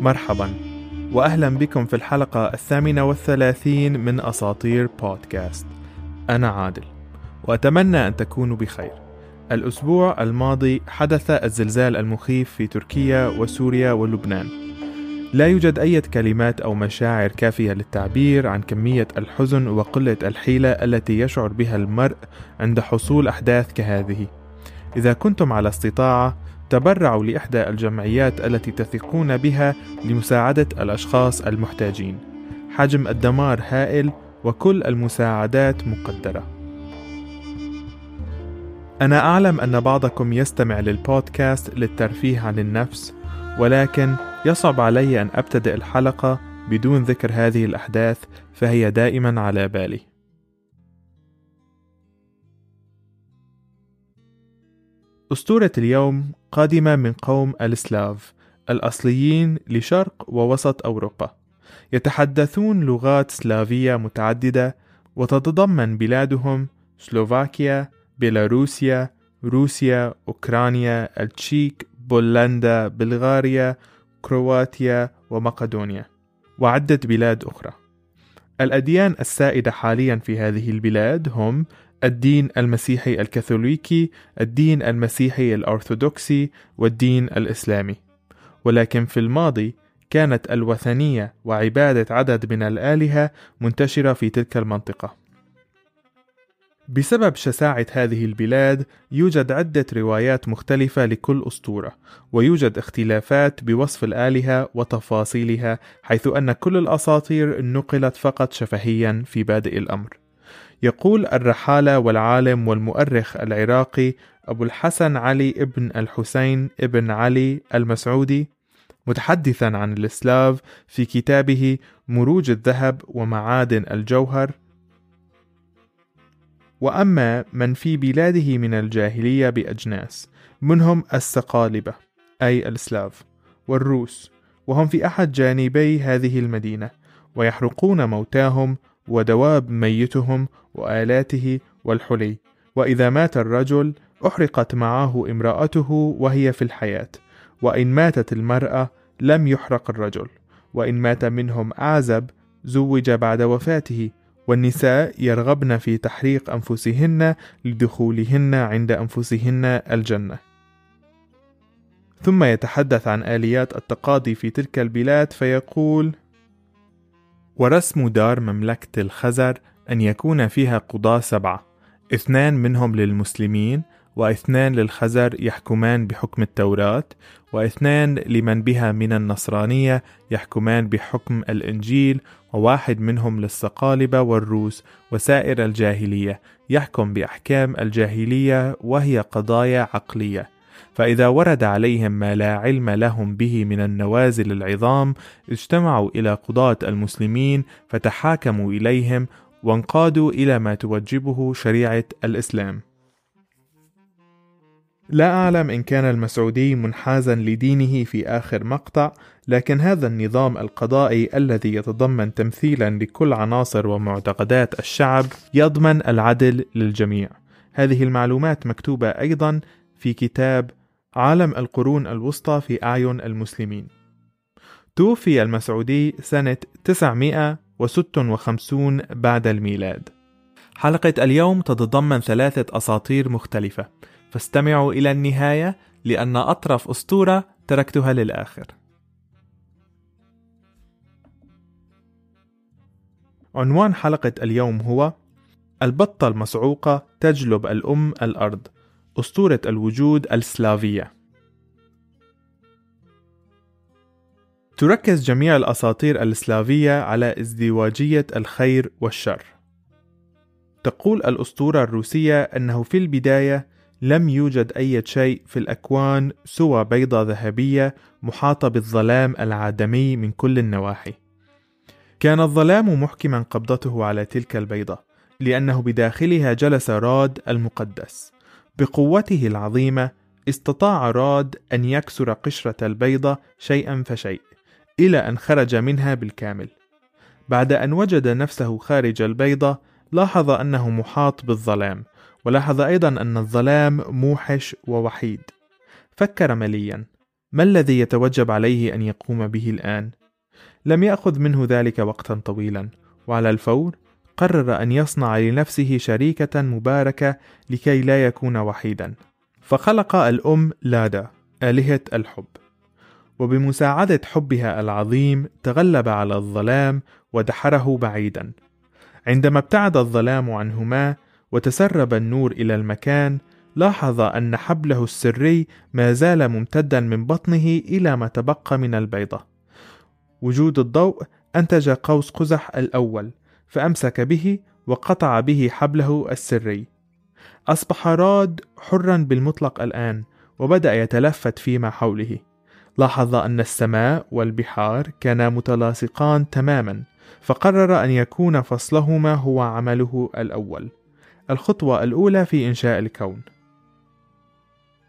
مرحبا وأهلا بكم في الحلقة الثامنة والثلاثين من أساطير بودكاست. أنا عادل وأتمنى أن تكونوا بخير. الأسبوع الماضي حدث الزلزال المخيف في تركيا وسوريا ولبنان. لا يوجد أي كلمات أو مشاعر كافية للتعبير عن كمية الحزن وقلة الحيلة التي يشعر بها المرء عند حصول أحداث كهذه. إذا كنتم على استطاعة تبرعوا لإحدى الجمعيات التي تثقون بها لمساعدة الأشخاص المحتاجين. حجم الدمار هائل وكل المساعدات مقدرة. أنا أعلم أن بعضكم يستمع للبودكاست للترفيه عن النفس، ولكن يصعب علي أن أبتدئ الحلقة بدون ذكر هذه الأحداث فهي دائما على بالي. أسطورة اليوم قادمة من قوم السلاف الأصليين لشرق ووسط أوروبا. يتحدثون لغات سلافية متعددة وتتضمن بلادهم سلوفاكيا، بيلاروسيا، روسيا، أوكرانيا، التشيك، بولندا، بلغاريا، كرواتيا ومقدونيا وعدة بلاد أخرى. الأديان السائدة حاليا في هذه البلاد هم الدين المسيحي الكاثوليكي، الدين المسيحي الأرثوذكسي، والدين الإسلامي. ولكن في الماضي كانت الوثنية وعبادة عدد من الآلهة منتشرة في تلك المنطقة. بسبب شساعة هذه البلاد يوجد عدة روايات مختلفة لكل أسطورة، ويوجد اختلافات بوصف الآلهة وتفاصيلها، حيث أن كل الأساطير نقلت فقط شفهيا في بادئ الأمر. يقول الرحالة والعالم والمؤرخ العراقي أبو الحسن علي ابن الحسين ابن علي المسعودي متحدثا عن الإسلاف في كتابه مروج الذهب ومعادن الجوهر. وأما من في بلاده من الجاهلية بأجناس منهم السقالبة أي السلاف والروس وهم في أحد جانبي هذه المدينة ويحرقون موتاهم ودواب ميتهم وآلاته والحلي. وإذا مات الرجل أحرقت معه امرأته وهي في الحياة. وإن ماتت المرأة لم يحرق الرجل. وإن مات منهم أعزب زوج بعد وفاته. والنساء يرغبن في تحريق أنفسهن لدخولهن عند أنفسهن الجنة. ثم يتحدث عن آليات التقاضي في تلك البلاد فيقول ورسم دار مملكة الخزر أن يكون فيها قضاة سبعة. اثنان منهم للمسلمين واثنان للخزر يحكمان بحكم التوراة واثنان لمن بها من النصرانية يحكمان بحكم الإنجيل وواحد منهم للصقالبة والروس وسائر الجاهلية يحكم بأحكام الجاهلية وهي قضايا عقلية. فإذا ورد عليهم ما لا علم لهم به من النوازل العظام اجتمعوا إلى قضاة المسلمين فتحاكموا إليهم وانقادوا إلى ما توجبه شريعة الإسلام. لا أعلم إن كان المسعودي منحازا لدينه في آخر مقطع، لكن هذا النظام القضائي الذي يتضمن تمثيلا لكل عناصر ومعتقدات الشعب يضمن العدل للجميع. هذه المعلومات مكتوبة أيضا في كتاب عالم القرون الوسطى في أعين المسلمين. توفي المسعودي سنة 956 بعد الميلاد. حلقة اليوم تتضمن ثلاثة أساطير مختلفة، فاستمعوا إلى النهاية لأن أطرف أسطورة تركتها للآخر. عنوان حلقة اليوم هو: البطة المصعوقة تجلب الأم الأرض. أسطورة الوجود السلافية. تركز جميع الأساطير السلافية على ازدواجية الخير والشر. تقول الأسطورة الروسية أنه في البداية لم يوجد أي شيء في الأكوان سوى بيضة ذهبية محاطة بالظلام العدمي من كل النواحي. كان الظلام محكما قبضته على تلك البيضة لأنه بداخلها جلس راد المقدس. بقوته العظيمة استطاع راد أن يكسر قشرة البيضة شيئا فشيء إلى أن خرج منها بالكامل. بعد أن وجد نفسه خارج البيضة لاحظ أنه محاط بالظلام ولاحظ أيضا أن الظلام موحش ووحيد فكر مليا ما الذي يتوجب عليه أن يقوم به الآن؟ لم يأخذ منه ذلك وقتا طويلا وعلى الفور قرر أن يصنع لنفسه شريكة مباركة لكي لا يكون وحيدا. فخلق الأم لادا آلهة الحب. وبمساعدة حبها العظيم تغلب على الظلام ودحره بعيدا. عندما ابتعد الظلام عنهما وتسرب النور إلى المكان لاحظ أن حبله السري ما زال ممتدا من بطنه إلى ما تبقى من البيضة. وجود الضوء أنتج قوس قزح الأول. فأمسك به وقطع به حبله السري. أصبح راد حرا بالمطلق الآن وبدأ يتلفت فيما حوله. لاحظ أن السماء والبحار كانا متلاصقان تماما فقرر أن يكون فصلهما هو عمله الأول. الخطوة الأولى في إنشاء الكون.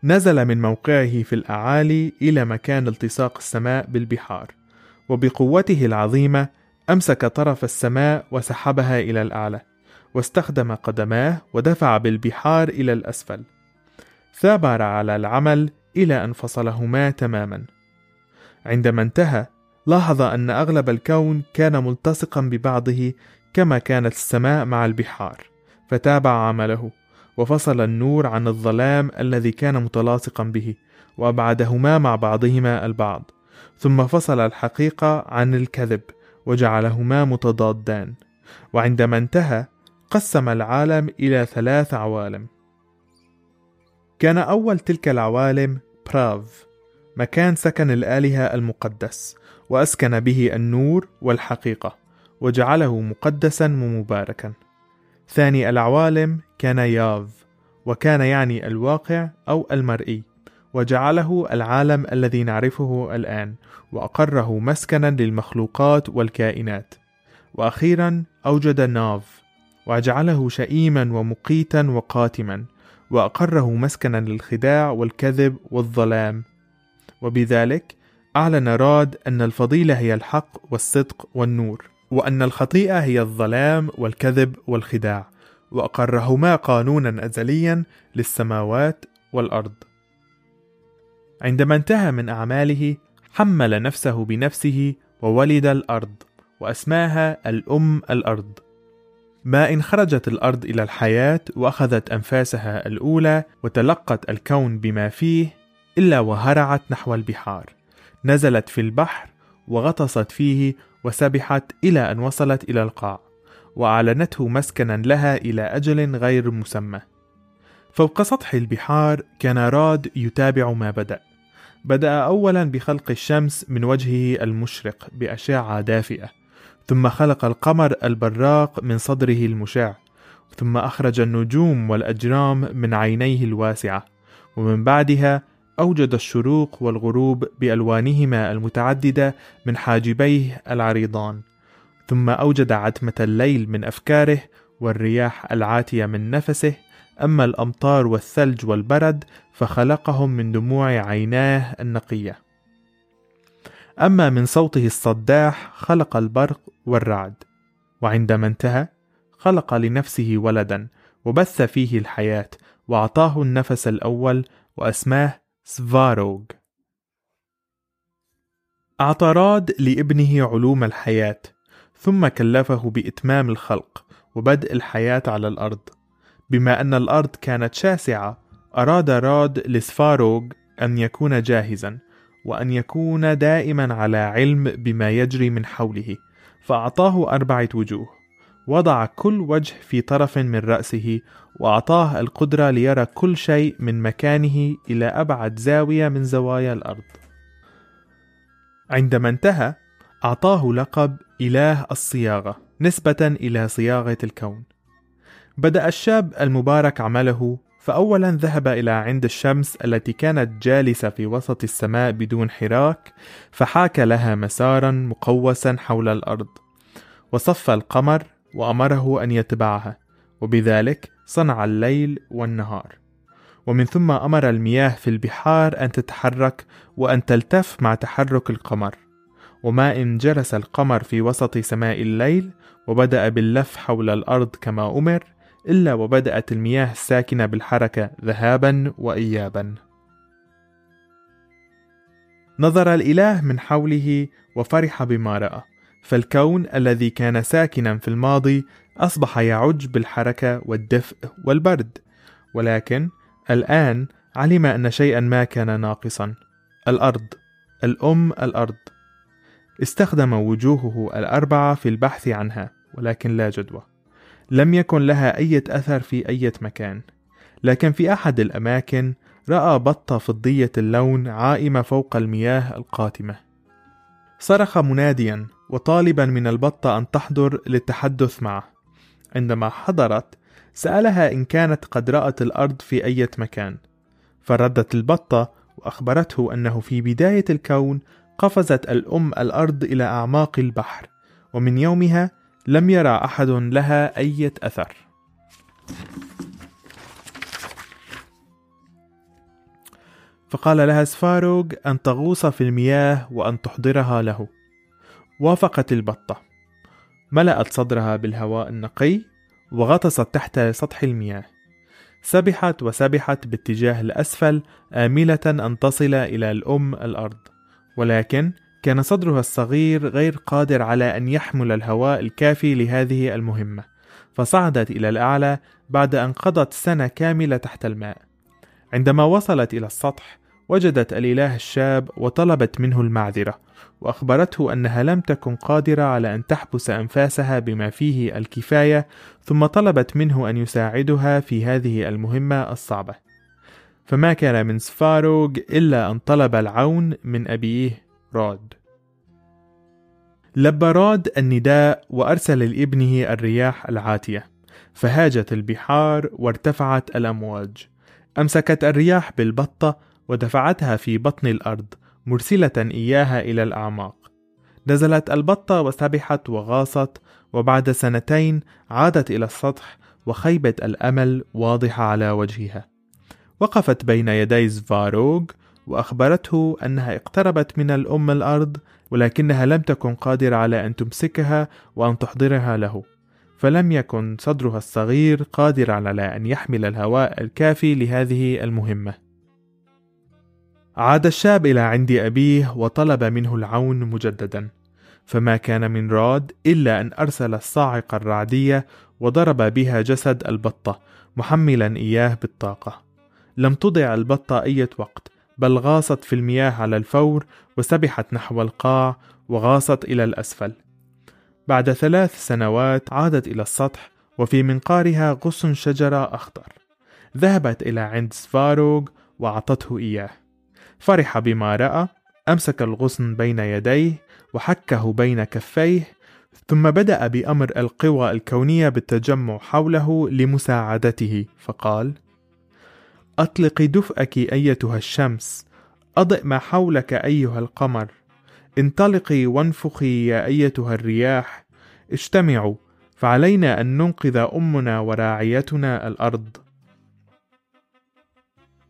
نزل من موقعه في الأعالي إلى مكان التصاق السماء بالبحار وبقوته العظيمة أمسك طرف السماء وسحبها إلى الأعلى واستخدم قدماه ودفع بالبحار إلى الأسفل. ثابر على العمل إلى أن فصلهما تماما. عندما انتهى لاحظ أن أغلب الكون كان ملتصقا ببعضه كما كانت السماء مع البحار فتابع عمله وفصل النور عن الظلام الذي كان متلاصقا به وأبعدهما مع بعضهما البعض ثم فصل الحقيقة عن الكذب. وجعلهما متضادان. وعندما انتهى قسم العالم إلى ثلاث عوالم. كان أول تلك العوالم براف مكان سكن الآلهة المقدس وأسكن به النور والحقيقة وجعله مقدسا ومباركا. ثاني العوالم كان ياف وكان يعني الواقع أو المرئي. وجعله العالم الذي نعرفه الآن وأقره مسكنا للمخلوقات والكائنات. وأخيرا أوجد ناف وجعله شئيما ومقيتا وقاتما وأقره مسكنا للخداع والكذب والظلام. وبذلك أعلن راد أن الفضيلة هي الحق والصدق والنور وأن الخطيئة هي الظلام والكذب والخداع. وأقرهما قانونا أزليا للسماوات والأرض. عندما انتهى من أعماله حمل نفسه بنفسه وولد الأرض وأسماها الأم الأرض. ما إن خرجت الأرض إلى الحياة وأخذت أنفاسها الأولى وتلقت الكون بما فيه إلا وهرعت نحو البحار. نزلت في البحر وغطست فيه وسبحت إلى أن وصلت إلى القاع وأعلنته مسكنا لها إلى أجل غير مسمى. فوق سطح البحار كان راد يتابع ما بدأ. بدأ أولا بخلق الشمس من وجهه المشرق بأشعة دافئة ثم خلق القمر البراق من صدره المشع ثم أخرج النجوم والأجرام من عينيه الواسعة ومن بعدها أوجد الشروق والغروب بألوانهما المتعددة من حاجبيه العريضان ثم أوجد عتمة الليل من أفكاره والرياح العاتية من نفسه أما الأمطار والثلج والبرد فخلقهم من دموع عيناه النقية. أما من صوته الصداح خلق البرق والرعد وعندما انتهى خلق لنفسه ولدا وبث فيه الحياة وأعطاه النفس الأول وأسماه سفاروغ. أعطى راد لابنه علوم الحياة ثم كلفه بإتمام الخلق وبدء الحياة على الأرض. بما أن الأرض كانت شاسعة أراد راد لسفاروغ أن يكون جاهزا وأن يكون دائما على علم بما يجري من حوله فأعطاه أربعة وجوه. وضع كل وجه في طرف من رأسه وأعطاه القدرة ليرى كل شيء من مكانه إلى أبعد زاوية من زوايا الأرض. عندما انتهى أعطاه لقب إله الصياغة نسبة إلى صياغة الكون. بدأ الشاب المبارك عمله فأولا ذهب إلى عند الشمس التي كانت جالسة في وسط السماء بدون حراك فحاك لها مسارا مقوسا حول الأرض. وصف القمر وأمره أن يتبعها وبذلك صنع الليل والنهار. ومن ثم أمر المياه في البحار أن تتحرك وأن تلتف مع تحرك القمر. وما إن جلس القمر في وسط سماء الليل وبدأ باللف حول الأرض كما أمر إلا وبدأت المياه الساكنة بالحركة ذهابا وإيابا. نظر الإله من حوله وفرح بما رأى فالكون الذي كان ساكنا في الماضي أصبح يعج بالحركة والدفء والبرد. ولكن الآن علم أن شيئا ما كان ناقصا الأرض الأم الأرض. استخدم وجوهه الأربعة في البحث عنها ولكن لا جدوى. لم يكن لها أي أثر في أي مكان. لكن في أحد الأماكن رأى بطة فضية اللون عائمة فوق المياه القاتمة. صرخ مناديا وطالبا من البطة أن تحضر للتحدث معه. عندما حضرت سألها إن كانت قد رأت الأرض في أي مكان. فردت البطة وأخبرته أنه في بداية الكون قفزت الأم الأرض إلى أعماق البحر. ومن يومها لم يرى أحد لها أي أثر. فقال لها سفاروغ أن تغوص في المياه وأن تحضرها له. وافقت البطة. ملأت صدرها بالهواء النقي وغطست تحت سطح المياه. سبحت وسبحت باتجاه الأسفل آملة أن تصل إلى الأم الأرض. ولكن كان صدرها الصغير غير قادر على أن يحمل الهواء الكافي لهذه المهمة فصعدت إلى الأعلى بعد أن قضت سنة كاملة تحت الماء. عندما وصلت إلى السطح وجدت الإله الشاب وطلبت منه المعذرة وأخبرته أنها لم تكن قادرة على أن تحبس أنفاسها بما فيه الكفاية ثم طلبت منه أن يساعدها في هذه المهمة الصعبة. فما كان من سفاروغ إلا أن طلب العون من أبيه رود لبى رود النداء وأرسل لابنه الرياح العاتية فهاجت البحار وارتفعت الأمواج. أمسكت الرياح بالبطة ودفعتها في بطن الأرض مرسلة إياها إلى الأعماق. نزلت البطة وسبحت وغاصت وبعد سنتين عادت إلى السطح وخيبة الأمل واضحة على وجهها. وقفت بين يدي زفاروغ وأخبرته أنها اقتربت من الأم الأرض ولكنها لم تكن قادرة على أن تمسكها وأن تحضرها له. فلم يكن صدرها الصغير قادرا على أن يحمل الهواء الكافي لهذه المهمة. عاد الشاب إلى عند أبيه وطلب منه العون مجددا. فما كان من راد إلا أن أرسل الصاعقة الرعدية وضرب بها جسد البطة محملا إياه بالطاقة. لم تضع البطة أي وقت بل غاصت في المياه على الفور وسبحت نحو القاع وغاصت إلى الأسفل. بعد ثلاث سنوات عادت إلى السطح وفي منقارها غصن شجرة أخضر. ذهبت إلى عند سفاروغ وأعطته إياه. فرح بما رأى أمسك الغصن بين يديه وحكه بين كفيه ثم بدأ بأمر القوى الكونية بالتجمع حوله لمساعدته فقال: أطلقي دفئك أيتها الشمس، أضئ ما حولك أيها القمر، انطلقي وانفخي يا أيتها الرياح، اجتمعوا فعلينا أن ننقذ أمنا وراعيتنا الأرض.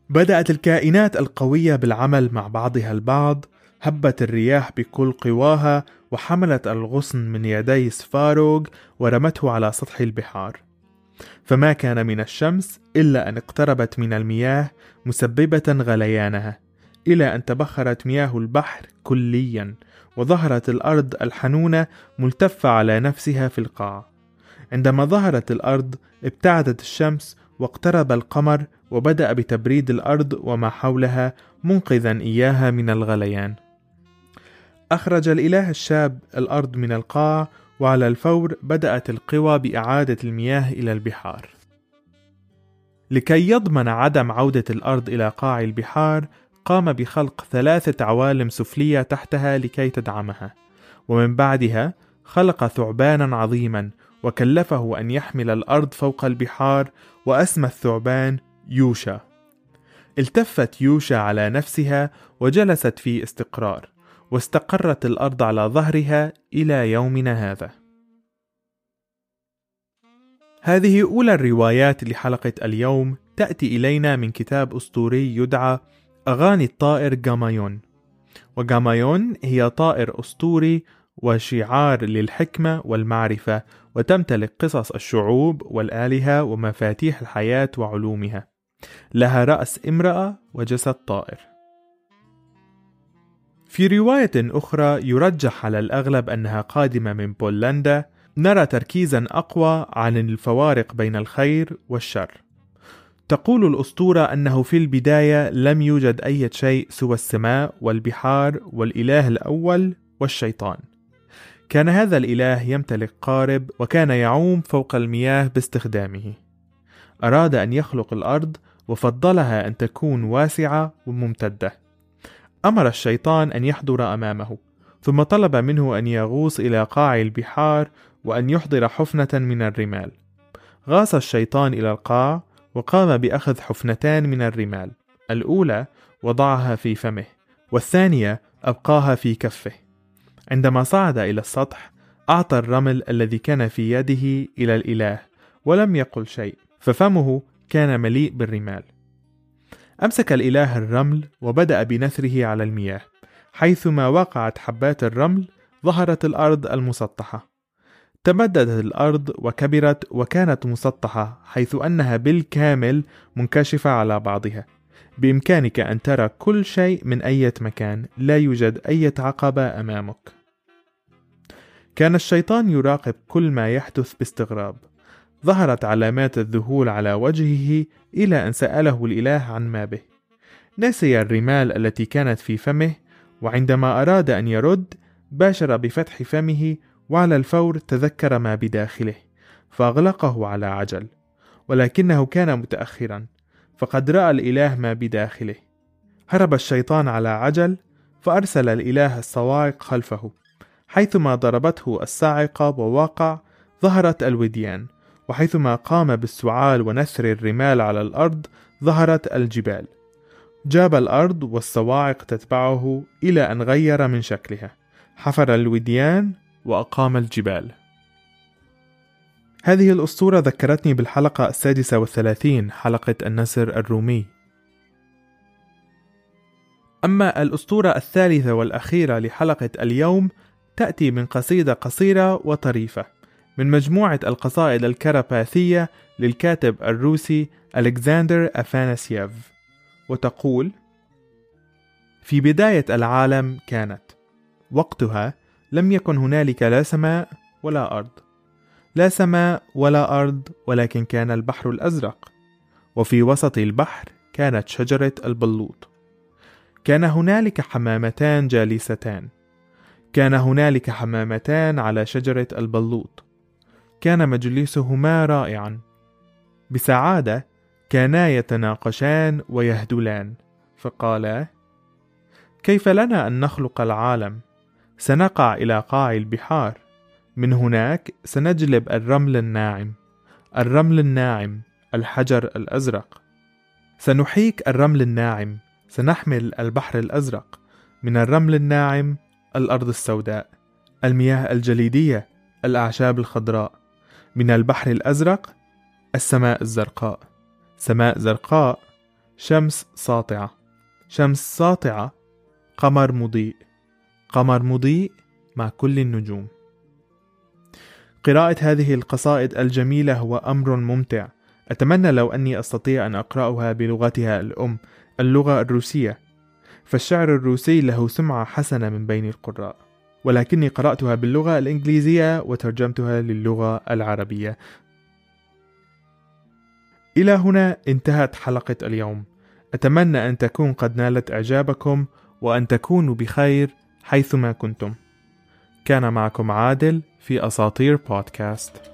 بدأت الكائنات القوية بالعمل مع بعضها البعض هبت الرياح بكل قواها وحملت الغصن من يدي سفاروغ ورمته على سطح البحار. فما كان من الشمس إلا أن اقتربت من المياه مسببة غليانها إلى أن تبخرت مياه البحر كليا وظهرت الأرض الحنونة ملتفة على نفسها في القاع عندما ظهرت الأرض ابتعدت الشمس واقترب القمر وبدأ بتبريد الأرض وما حولها منقذا إياها من الغليان. أخرج الإله الشاب الأرض من القاع وعلى الفور بدأت القوى بإعادة المياه إلى البحار. لكي يضمن عدم عودة الأرض إلى قاع البحار، قام بخلق ثلاثة عوالم سفلية تحتها لكي تدعمها، ومن بعدها خلق ثعبانا عظيما وكلفه أن يحمل الأرض فوق البحار وأسمى الثعبان يوشا. التفت يوشا على نفسها وجلست في استقرار. واستقرت الأرض على ظهرها إلى يومنا هذا. هذه أولى الروايات لحلقة اليوم تأتي إلينا من كتاب أسطوري يدعى أغاني الطائر جامايون. وجامايون هي طائر أسطوري وشعار للحكمة والمعرفة وتمتلك قصص الشعوب والآلهة ومفاتيح الحياة وعلومها. لها رأس امرأة وجسد طائر. في رواية أخرى يرجح على الأغلب أنها قادمة من بولندا نرى تركيزا أقوى عن الفوارق بين الخير والشر. تقول الأسطورة أنه في البداية لم يوجد أي شيء سوى السماء والبحار والإله الأول والشيطان. كان هذا الإله يمتلك قارب وكان يعوم فوق المياه باستخدامه. أراد أن يخلق الأرض وفضلها أن تكون واسعة وممتدة. أمر الشيطان أن يحضر أمامه ثم طلب منه أن يغوص إلى قاع البحار وأن يحضر حفنة من الرمال. غاص الشيطان إلى القاع وقام بأخذ حفنتان من الرمال. الأولى وضعها في فمه والثانية أبقاها في كفه. عندما صعد إلى السطح أعطى الرمل الذي كان في يده إلى الإله ولم يقل شيء ففمه كان مليء بالرمال. أمسك الإله الرمل وبدأ بنثره على المياه حيثما وقعت حبات الرمل ظهرت الأرض المسطحة. تمددت الأرض وكبرت وكانت مسطحة حيث أنها بالكامل منكشفة على بعضها. بإمكانك أن ترى كل شيء من أي مكان لا يوجد أي عقبة أمامك. كان الشيطان يراقب كل ما يحدث باستغراب. ظهرت علامات الذهول على وجهه إلى أن سأله الإله عن ما به. نسي الرمال التي كانت في فمه وعندما أراد أن يرد باشر بفتح فمه وعلى الفور تذكر ما بداخله فأغلقه على عجل. ولكنه كان متأخرا فقد رأى الإله ما بداخله. هرب الشيطان على عجل فأرسل الإله الصواعق خلفه. حيثما ضربته الصاعقة ووقع ظهرت الوديان. وحيثما قام بالسعال ونثر الرمال على الأرض ظهرت الجبال. جاب الأرض والصواعق تتبعه إلى أن غير من شكلها. حفر الوديان وأقام الجبال. هذه الأسطورة ذكرتني بالحلقة السادسة والثلاثين حلقة النسر الرومي. أما الأسطورة الثالثة والأخيرة لحلقة اليوم تأتي من قصيدة قصيرة وطريفة. من مجموعة القصائد الكراباثية للكاتب الروسي ألكسندر أفاناسييف. وتقول في بداية العالم كانت وقتها لم يكن هنالك لا سماء ولا أرض. لا سماء ولا أرض ولكن كان البحر الأزرق. وفي وسط البحر كانت شجرة البلوط. كان هنالك حمامتان جالستان. كان هنالك حمامتان على شجرة البلوط. كان مجلسهما رائعا. بسعادة كانا يتناقشان ويهدلان. فقالا كيف لنا أن نخلق العالم؟ سنقع إلى قاع البحار. من هناك سنجلب الرمل الناعم. الرمل الناعم الحجر الأزرق. سنحيك الرمل الناعم. سنحمل البحر الأزرق. من الرمل الناعم الأرض السوداء. المياه الجليدية الأعشاب الخضراء. من البحر الأزرق السماء الزرقاء. سماء زرقاء شمس ساطعة. شمس ساطعة قمر مضيء. قمر مضيء مع كل النجوم. قراءة هذه القصائد الجميلة هو أمر ممتع. أتمنى لو أني أستطيع أن أقرأها بلغتها الأم اللغة الروسية. فالشعر الروسي له سمعة حسنة من بين القراء. ولكني قرأتها باللغة الإنجليزية وترجمتها للغة العربية. إلى هنا انتهت حلقة اليوم. أتمنى أن تكون قد نالت إعجابكم وأن تكونوا بخير حيثما كنتم. كان معكم عادل في أساطير بودكاست.